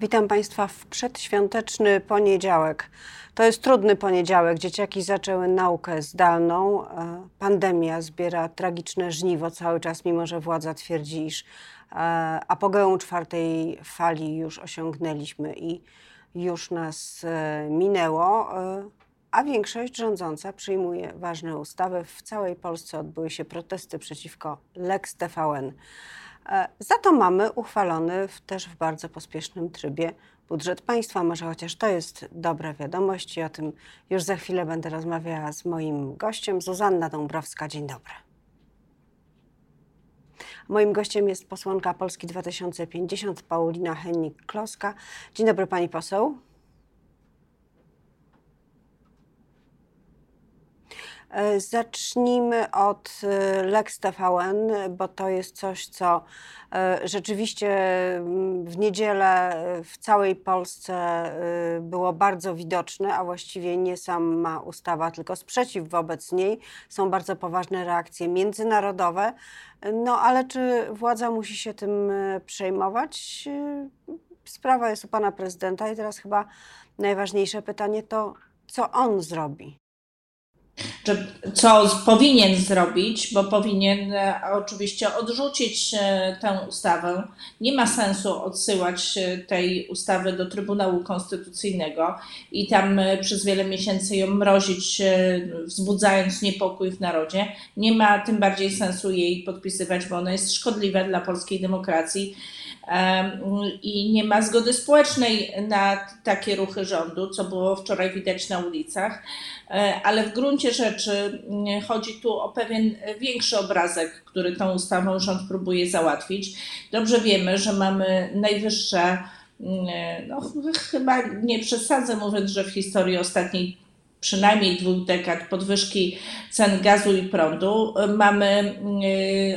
Witam Państwa w przedświąteczny poniedziałek. To jest trudny poniedziałek. Dzieciaki zaczęły naukę zdalną. E, pandemia zbiera tragiczne żniwo cały czas, mimo że władza twierdzi, iż e, apogeum czwartej fali już osiągnęliśmy i już nas e, minęło. A większość rządząca przyjmuje ważne ustawy. W całej Polsce odbyły się protesty przeciwko Lex TVN. E, za to mamy uchwalony w, też w bardzo pospiesznym trybie budżet państwa. Może chociaż to jest dobra wiadomość i o tym już za chwilę będę rozmawiała z moim gościem, Zuzanna Dąbrowska. Dzień dobry. Moim gościem jest posłanka Polski 2050 Paulina Hennik-Kloska. Dzień dobry pani poseł. E, zacznijmy od e, Lex TVN, bo to jest coś, co e, rzeczywiście w niedzielę w całej Polsce było bardzo widoczne, a właściwie nie sama ustawa, tylko sprzeciw wobec niej. Są bardzo poważne reakcje międzynarodowe. No ale czy władza musi się tym przejmować? Sprawa jest u pana prezydenta i teraz chyba najważniejsze pytanie to, co on zrobi? Co powinien zrobić, bo powinien e, oczywiście odrzucić e, tę ustawę. Nie ma sensu odsyłać e, tej ustawy do Trybunału Konstytucyjnego i tam przez wiele miesięcy ją mrozić, wzbudzając niepokój w narodzie. Nie ma tym bardziej sensu jej podpisywać, bo ona jest szkodliwa dla polskiej demokracji i nie ma zgody społecznej na takie ruchy rządu, co było wczoraj widać na ulicach. E, ale w gruncie rzeczy mm, chodzi tu o pewien większy obrazek, który tą ustawą rząd próbuje załatwić. Dobrze wiemy, że mamy najwyższe, mm, no chyba nie przesadzę mówiąc, że w historii ostatniej przynajmniej dwóch dekad podwyżki cen gazu i prądu. Mamy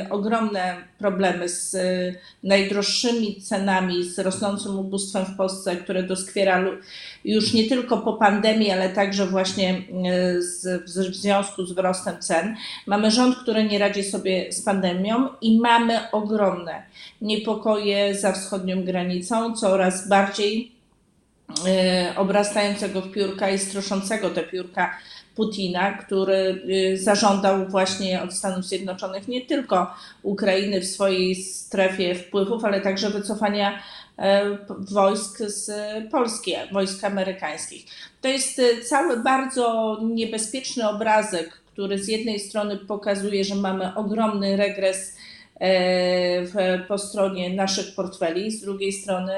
y, ogromne problemy z y, najdroższymi cenami, z rosnącym ubóstwem w Polsce, które doskwiera już nie tylko po pandemii, ale także właśnie y, w związku z wzrostem cen. Mamy rząd, który nie radzi sobie z pandemią i mamy ogromne niepokoje za wschodnią granicą, coraz bardziej obrastającego w piórka i stroszącego te piórka Putina, który y, zażądał właśnie od Stanów Zjednoczonych nie tylko Ukrainy w swojej strefie wpływów, ale także wycofania e, wojsk z Polski, wojsk amerykańskich. To jest y, cały bardzo niebezpieczny obrazek, który z jednej strony pokazuje, że mamy ogromny regres e, po stronie naszych portfeli, z drugiej strony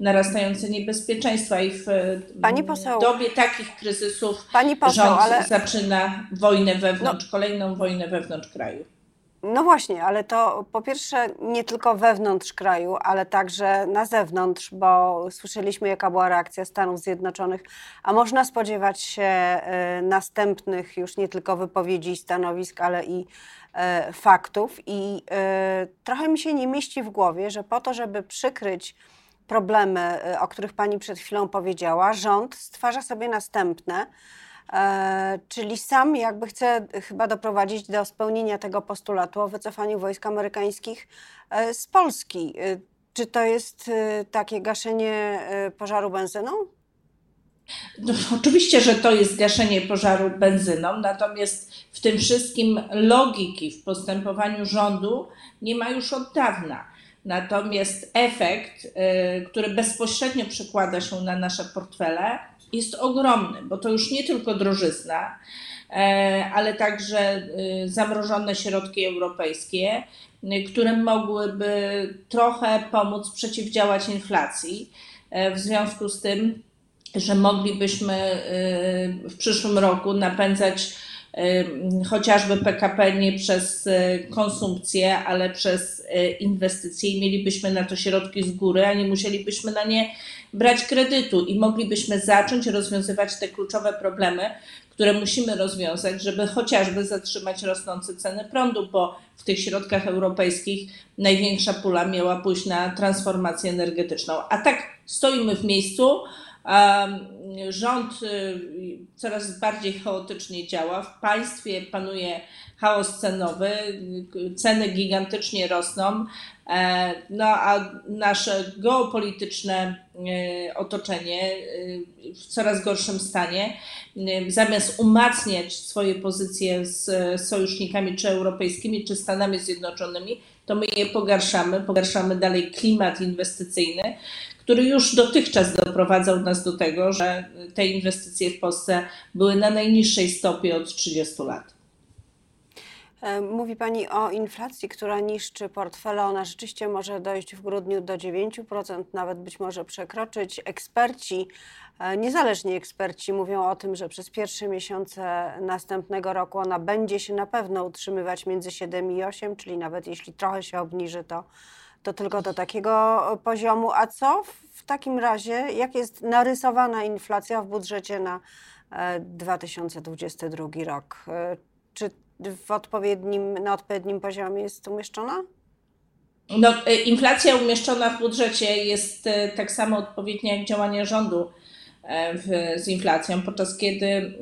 narastające niebezpieczeństwa i w Pani poseł, dobie takich kryzysów Pani poseł, rząd ale... zaczyna wojnę wewnątrz, no, kolejną wojnę wewnątrz kraju. No właśnie, ale to po pierwsze nie tylko wewnątrz kraju, ale także na zewnątrz, bo słyszeliśmy, jaka była reakcja Stanów Zjednoczonych, a można spodziewać się y, następnych już nie tylko wypowiedzi i stanowisk, ale i y, faktów. I trochę mi się nie mieści w głowie, że po to, żeby przykryć problemy, y, o których Pani przed chwilą powiedziała, rząd stwarza sobie następne, e, czyli sam jakby chce chyba doprowadzić do spełnienia tego postulatu o wycofaniu wojsk amerykańskich e, z Polski. Y, czy to jest takie gaszenie pożaru benzyną? No, oczywiście, że to jest gaszenie pożaru benzyną, natomiast w tym wszystkim logiki w postępowaniu rządu nie ma już od dawna. Natomiast efekt, y, który bezpośrednio przekłada się na nasze portfele, jest ogromny, bo to już nie tylko drożyzna, e, ale także y, zamrożone środki europejskie, y, które mogłyby trochę pomóc przeciwdziałać inflacji. E, w związku z tym, że moglibyśmy w przyszłym roku napędzać chociażby PKP nie przez e, konsumpcję, ale przez e, inwestycje i mielibyśmy na to środki z góry, a nie musielibyśmy na nie brać kredytu i moglibyśmy zacząć rozwiązywać te kluczowe problemy, które musimy rozwiązać, żeby chociażby zatrzymać rosnące ceny prądu, bo w tych środkach europejskich największa pula miała pójść na transformację energetyczną. A tak stoimy w miejscu, Rząd coraz bardziej chaotycznie działa. W państwie panuje chaos cenowy, ceny gigantycznie rosną, e, no a nasze geopolityczne e, otoczenie w coraz gorszym stanie. Zamiast umacniać swoje pozycje z sojusznikami czy europejskimi, czy Stanami Zjednoczonymi, to my je pogarszamy, pogarszamy dalej klimat inwestycyjny, który już dotychczas doprowadzał nas do tego, że te inwestycje w Polsce były na najniższej stopie od 30 lat. E, mówi Pani o inflacji, która niszczy portfele. Ona rzeczywiście może dojść w grudniu do 9%, nawet być może przekroczyć. Eksperci, e, niezależni eksperci mówią o tym, że przez pierwsze miesiące następnego roku ona będzie się na pewno utrzymywać między 7 i 8, czyli nawet jeśli trochę się obniży, to, to tylko do takiego poziomu. A co w takim razie, jak jest narysowana inflacja w budżecie na 2022 e, rok? Czy w odpowiednim, na odpowiednim poziomie jest umieszczona? No, e, inflacja umieszczona w budżecie jest e, tak samo odpowiednia jak działanie rządu e, w, z inflacją, podczas kiedy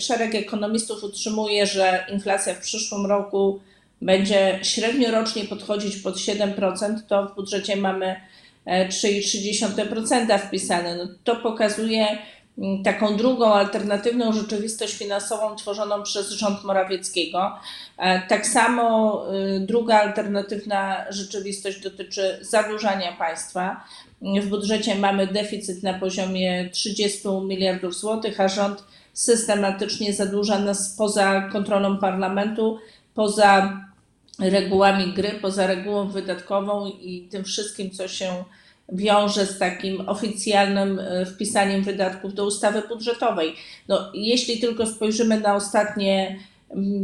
szereg ekonomistów utrzymuje, że inflacja w przyszłym roku będzie średnio rocznie podchodzić pod 7%, to w budżecie mamy 3,3% wpisane. No, to pokazuje, Mm, taką drugą alternatywną rzeczywistość finansową tworzoną przez rząd Morawieckiego. E, tak samo y, druga alternatywna rzeczywistość dotyczy zadłużania państwa. W budżecie mamy deficyt na poziomie 30 miliardów złotych, a rząd systematycznie zadłuża nas poza kontrolą parlamentu, poza regułami gry, poza regułą wydatkową i tym wszystkim, co się wiąże z takim oficjalnym e, wpisaniem wydatków do ustawy budżetowej. No, jeśli tylko spojrzymy na ostatnie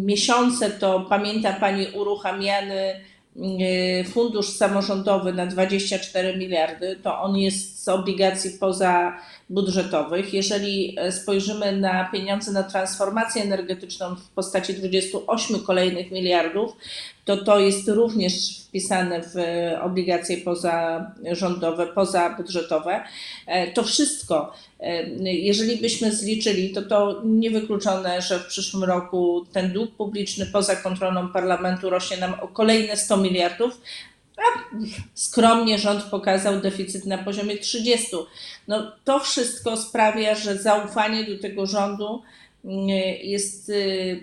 miesiące, to pamięta Pani uruchamiany e, fundusz samorządowy na 24 miliardy, to on jest z obligacji pozabudżetowych. Jeżeli e, spojrzymy na pieniądze na transformację energetyczną w postaci 28 kolejnych miliardów, to to jest również wpisane w obligacje pozarządowe, pozabudżetowe. E, to wszystko, e, jeżeli byśmy zliczyli, to to niewykluczone, że w przyszłym roku ten dług publiczny poza kontrolą parlamentu rośnie nam o kolejne 100 miliardów, a skromnie rząd pokazał deficyt na poziomie 30. No, to wszystko sprawia, że zaufanie do tego rządu mm, jest y,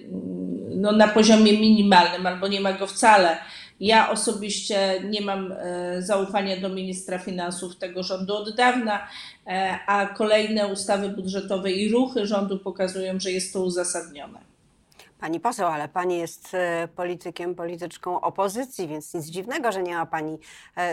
no, na poziomie minimalnym albo nie ma go wcale. Ja osobiście nie mam e, zaufania do ministra finansów tego rządu od dawna, e, a kolejne ustawy budżetowe i ruchy rządu pokazują, że jest to uzasadnione. Pani poseł, ale pani jest e, politykiem, polityczką opozycji, więc nic dziwnego, że nie ma pani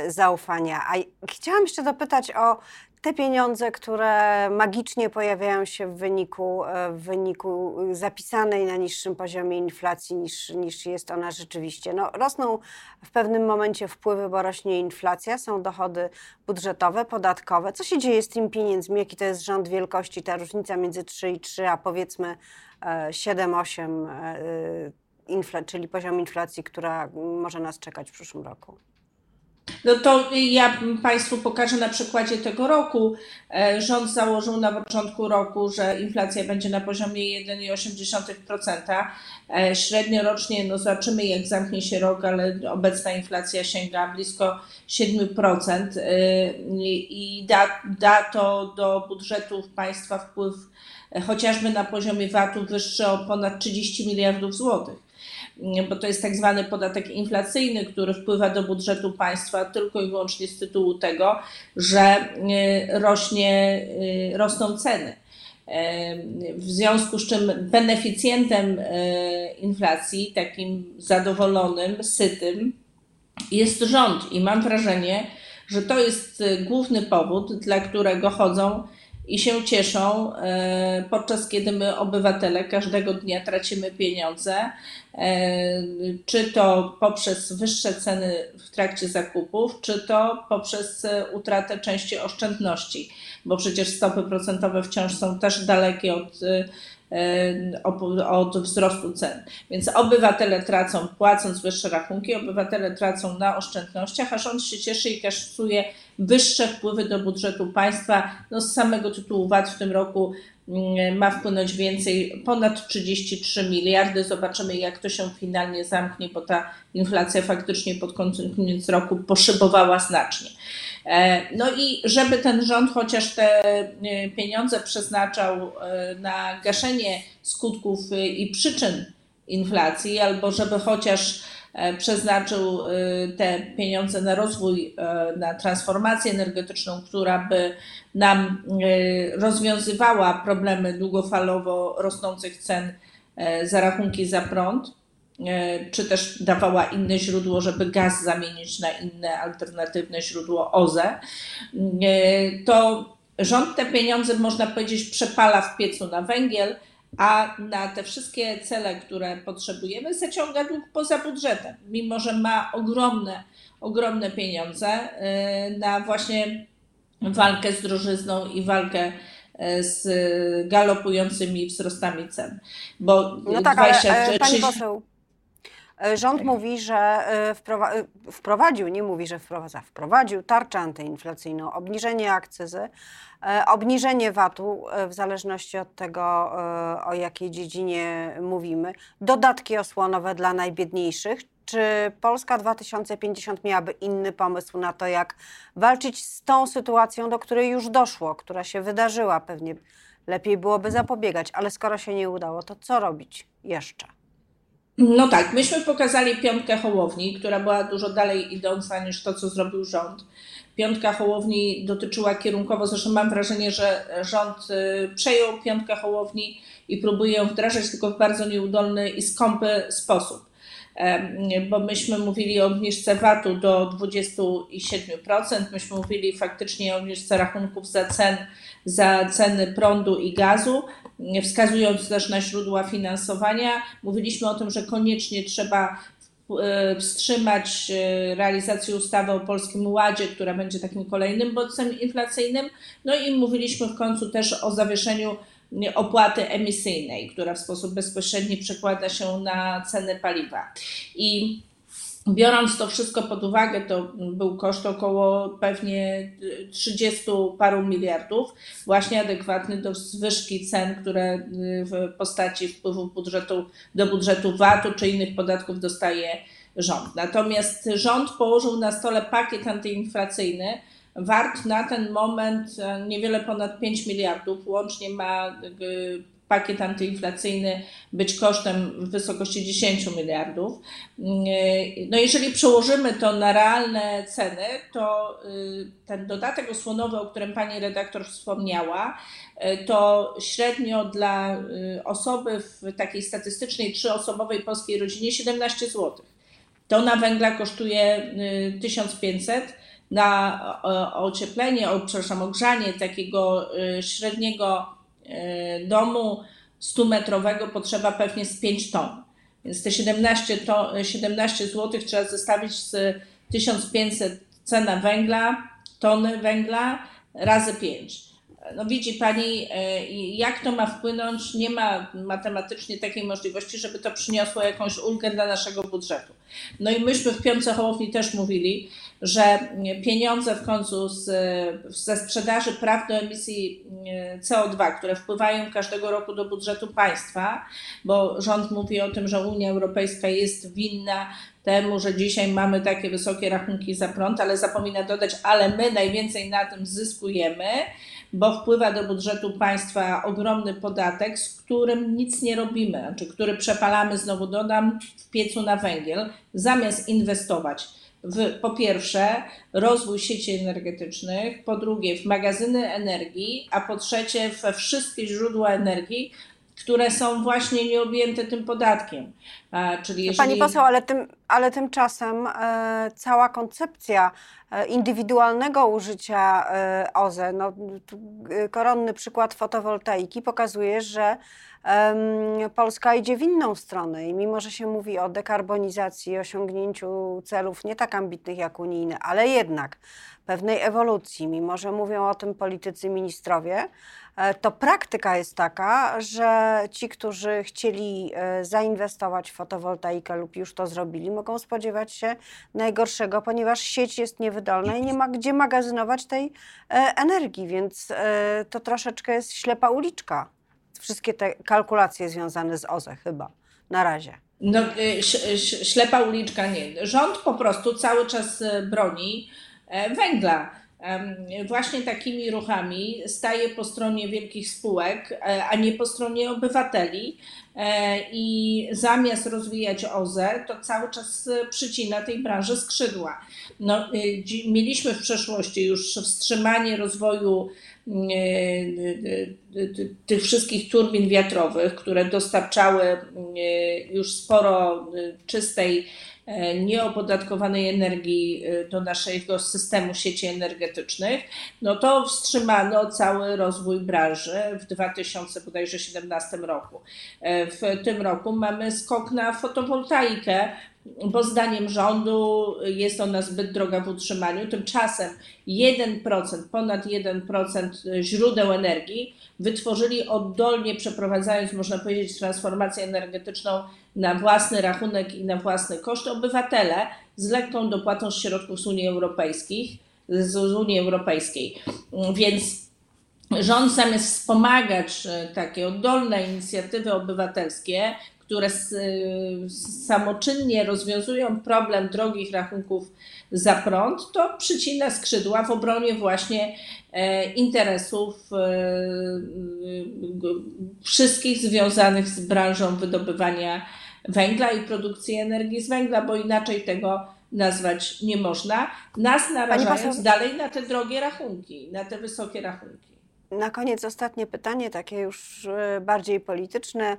zaufania. A chciałam jeszcze dopytać o te pieniądze, które magicznie pojawiają się w wyniku, e, w wyniku zapisanej na niższym poziomie inflacji niż, niż jest ona rzeczywiście. No, rosną w pewnym momencie wpływy, bo rośnie inflacja, są dochody budżetowe, podatkowe. Co się dzieje z tymi pieniędzmi? Jaki to jest rząd wielkości, ta różnica między 3 i 3, a powiedzmy 7-8, e, czyli poziom inflacji, która może nas czekać w przyszłym roku? No to ja Państwu pokażę na przykładzie tego roku. E, rząd założył na początku roku, że inflacja będzie na poziomie 1,8%. E, średnio rocznie, no zobaczymy jak zamknie się rok, ale obecna inflacja sięga blisko 7% e, i da, da to do budżetów państwa wpływ chociażby na poziomie VAT-u wyższy o ponad 30 miliardów złotych bo to jest tak zwany podatek inflacyjny, który wpływa do budżetu państwa tylko i wyłącznie z tytułu tego, że e, rośnie, e, rosną ceny. E, w związku z czym beneficjentem inflacji, takim zadowolonym, sytym, jest rząd. I mam wrażenie, że to jest główny powód, dla którego chodzą i się cieszą, e, podczas kiedy my, obywatele, każdego dnia tracimy pieniądze, e, czy to poprzez wyższe ceny w trakcie zakupów, czy to poprzez utratę części oszczędności, bo przecież stopy procentowe wciąż są też dalekie od e, od wzrostu cen. Więc obywatele tracą, płacąc wyższe rachunki, obywatele tracą na oszczędnościach, a rząd się cieszy i kaszuje wyższe wpływy do budżetu państwa. No z samego tytułu VAT w tym roku mm, ma wpłynąć więcej, ponad 33 miliardy. Zobaczymy, jak to się finalnie zamknie, bo ta inflacja faktycznie pod koniec roku poszybowała znacznie. E, no i żeby ten rząd chociaż te e, pieniądze przeznaczał e, na gaszenie skutków i przyczyn inflacji, albo żeby chociaż przeznaczył te pieniądze na rozwój, na transformację energetyczną, która by nam rozwiązywała problemy długofalowo rosnących cen za rachunki za prąd, E, czy też dawała inne źródło, żeby gaz zamienić na inne alternatywne źródło OZE, e, to rząd te pieniądze, można powiedzieć, przepala w piecu na węgiel, a na te wszystkie cele, które potrzebujemy, zaciąga dług poza budżetem, mimo że ma ogromne, ogromne pieniądze e, na właśnie walkę z drożyzną i walkę z galopującymi wzrostami cen. Bo no tak, 20, ale, pani poseł, E, rząd mówi, że e, e, wprowadził, nie mówi, że wprowadza, wprowadził tarczę antyinflacyjną, obniżenie akcyzy, obniżenie VAT-u w zależności od tego, o jakiej dziedzinie mówimy, dodatki osłonowe dla najbiedniejszych. Czy Polska 2050 miałaby inny pomysł na to, jak walczyć z tą sytuacją, do której już doszło, która się wydarzyła? Pewnie lepiej byłoby zapobiegać, ale skoro się nie udało, to co robić jeszcze? No tak, myśmy pokazali piątkę Hołowni, która była dużo dalej idąca niż to, co zrobił rząd. Piątka Hołowni dotyczyła kierunkowo, zresztą mam wrażenie, że rząd y, przejął piątkę Hołowni i próbuje ją wdrażać, tylko w bardzo nieudolny i skąpy sposób bo myśmy mówili o obniżce VAT-u do 27%, myśmy mówili faktycznie o obniżce rachunków za, cen, za ceny prądu i gazu, wskazując też na źródła finansowania. Mówiliśmy o tym, że koniecznie trzeba e, wstrzymać e, realizację ustawy o Polskim Ładzie, która będzie takim kolejnym bodźcem inflacyjnym. No i mówiliśmy w końcu też o zawieszeniu opłaty emisyjnej, która w sposób bezpośredni przekłada się na ceny paliwa. I Biorąc to wszystko pod uwagę, to był koszt około pewnie 30 paru miliardów, właśnie adekwatny do zwyżki cen, które w postaci wpływu budżetu, do budżetu VAT-u czy innych podatków dostaje rząd. Natomiast rząd położył na stole pakiet antyinflacyjny, wart na ten moment e, niewiele ponad 5 miliardów. Łącznie ma e, pakiet antyinflacyjny być kosztem w wysokości 10 miliardów. Mm, no jeżeli przełożymy to na realne ceny, to ten dodatek osłonowy, o którym pani redaktor wspomniała, to średnio dla osoby w takiej statystycznej trzyosobowej polskiej rodzinie 17 zł. To na węgla kosztuje 1500 na ocieplenie, o, przepraszam, ogrzanie takiego y, średniego y, domu 100-metrowego potrzeba pewnie z 5 ton. Więc te 17, to, 17 zł trzeba zestawić z 1500 cena węgla, tony węgla razy 5. No widzi Pani, e, jak to ma wpłynąć? Nie ma matematycznie takiej możliwości, żeby to przyniosło jakąś ulgę dla naszego budżetu. No i myśmy w Piące Hołowni też mówili, że pieniądze w końcu z, ze sprzedaży praw do emisji e, CO2, które wpływają każdego roku do budżetu państwa, bo rząd mówi o tym, że Unia Europejska jest winna temu, że dzisiaj mamy takie wysokie rachunki za prąd, ale zapomina dodać, ale my najwięcej na tym zyskujemy, bo wpływa do budżetu państwa ogromny podatek, z którym nic nie robimy, znaczy który przepalamy, znowu dodam, w piecu na węgiel, zamiast inwestować w, po pierwsze, rozwój sieci energetycznych, po drugie, w magazyny energii, a po trzecie, we wszystkie źródła energii, które są właśnie nieobjęte tym podatkiem. Czyli jeżeli... Pani poseł, ale, tym, ale tymczasem e, cała koncepcja e, indywidualnego użycia e, OZE, no, e, koronny przykład fotowoltaiki pokazuje, że Polska idzie w inną stronę i mimo, że się mówi o dekarbonizacji, osiągnięciu celów nie tak ambitnych jak unijne, ale jednak pewnej ewolucji, mimo że mówią o tym politycy ministrowie, e, to praktyka jest taka, że ci, którzy chcieli e, zainwestować w fotowoltaikę lub już to zrobili, mogą spodziewać się najgorszego, ponieważ sieć jest niewydolna i nie ma gdzie magazynować tej e, energii, więc to troszeczkę jest ślepa uliczka. Wszystkie te kalkulacje związane z OZE chyba na razie. No, y, ślepa uliczka nie. Rząd po prostu cały czas y, broni e, węgla. Właśnie takimi ruchami staje po stronie wielkich spółek, e, a nie po stronie obywateli. E, I zamiast rozwijać OZE, to cały czas e, przycina tej branży skrzydła. No, mieliśmy w przeszłości już wstrzymanie rozwoju y, tych wszystkich turbin wiatrowych, które dostarczały y, już sporo czystej, nieopodatkowanej energii y, do naszego systemu sieci energetycznych, no to wstrzymano cały rozwój branży w 2017 roku. E, W tym roku mamy skok na fotowoltaikę, bo zdaniem rządu jest ona zbyt droga w utrzymaniu. Tymczasem 1%, ponad 1% źródeł energii wytworzyli oddolnie, przeprowadzając, można powiedzieć, transformację energetyczną na własny rachunek i na własny koszt obywatele z lekką dopłatą z środków z Unii Europejskich, z Unii Europejskiej. Więc rząd zamiast wspomagać e, takie oddolne inicjatywy obywatelskie, które samoczynnie rozwiązują problem drogich rachunków za prąd, to przycina skrzydła w obronie właśnie e, interesów e, wszystkich związanych z branżą wydobywania węgla i produkcji energii z węgla, bo inaczej tego nazwać nie można, nas narażając poseł- dalej na te drogie rachunki, na te wysokie rachunki. Na koniec ostatnie pytanie, takie już e, bardziej polityczne.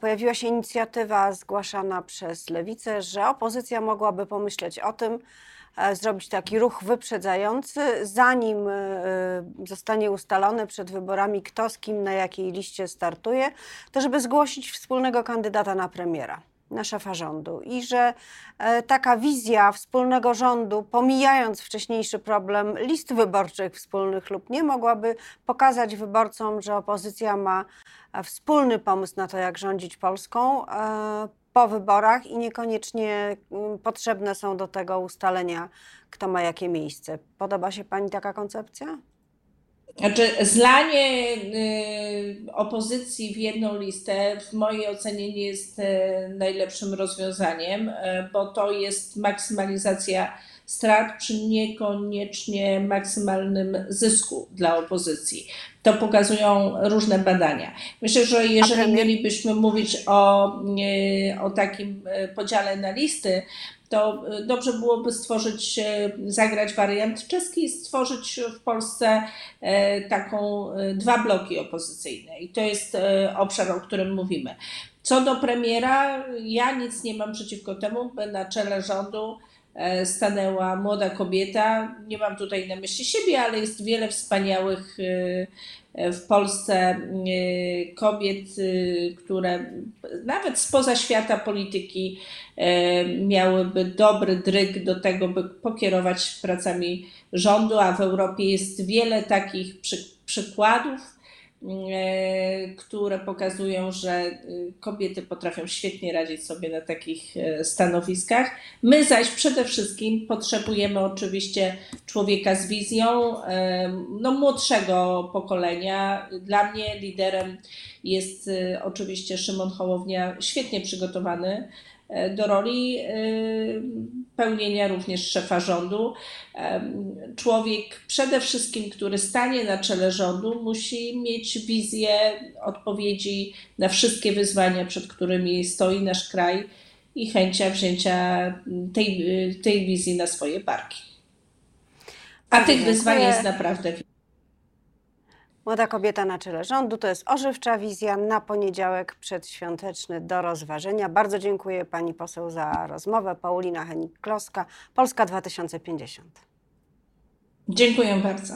Pojawiła się inicjatywa zgłaszana przez Lewicę, że opozycja mogłaby pomyśleć o tym, e, zrobić taki ruch wyprzedzający, zanim e, zostanie ustalone przed wyborami, kto z kim na jakiej liście startuje, to żeby zgłosić wspólnego kandydata na premiera, na szefa rządu. I że e, taka wizja wspólnego rządu, pomijając wcześniejszy problem list wyborczych wspólnych lub nie, mogłaby pokazać wyborcom, że opozycja ma e, wspólny pomysł na to, jak rządzić Polską e, po wyborach i niekoniecznie mm, potrzebne są do tego ustalenia, kto ma jakie miejsce. Podoba się Pani taka koncepcja? Znaczy, zlanie y, opozycji w jedną listę w mojej ocenie nie jest y, najlepszym rozwiązaniem, y, bo to jest maksymalizacja strat przy niekoniecznie maksymalnym zysku dla opozycji. To pokazują różne badania. Myślę, że jeżeli mielibyśmy mówić o, o takim podziale na listy, to y, dobrze byłoby stworzyć, y, zagrać wariant czeski i stworzyć w Polsce e, taką dwa bloki opozycyjne. I to jest obszar, o którym mówimy. Co do premiera, ja nic nie mam przeciwko temu, by na czele rządu stanęła młoda kobieta. Nie mam tutaj na myśli siebie, ale jest wiele wspaniałych w Polsce e, kobiet, e, które nawet spoza świata polityki e, miałyby dobry dryg do tego, by pokierować pracami rządu, a w Europie jest wiele takich przy, przykładów, e, które pokazują, że e, kobiety potrafią świetnie radzić sobie na takich e, stanowiskach. My zaś przede wszystkim potrzebujemy oczywiście człowieka z wizją, e, no młodszego pokolenia. Dla mnie liderem jest e, oczywiście Szymon Hołownia, świetnie przygotowany e, do roli e, pełnienia również szefa rządu. Em, Człowiek przede wszystkim, który stanie na czele rządu, musi mieć wizję odpowiedzi na wszystkie wyzwania, przed którymi stoi nasz kraj i chęcia wzięcia tej, tej wizji na swoje barki. A tych wyzwań jest naprawdę wiele. Młoda kobieta na czele rządu to jest ożywcza wizja na poniedziałek przedświąteczny do rozważenia. Bardzo dziękuję pani poseł za rozmowę. Paulina Henik-Kloska, Polska 2050. Dziękuję bardzo.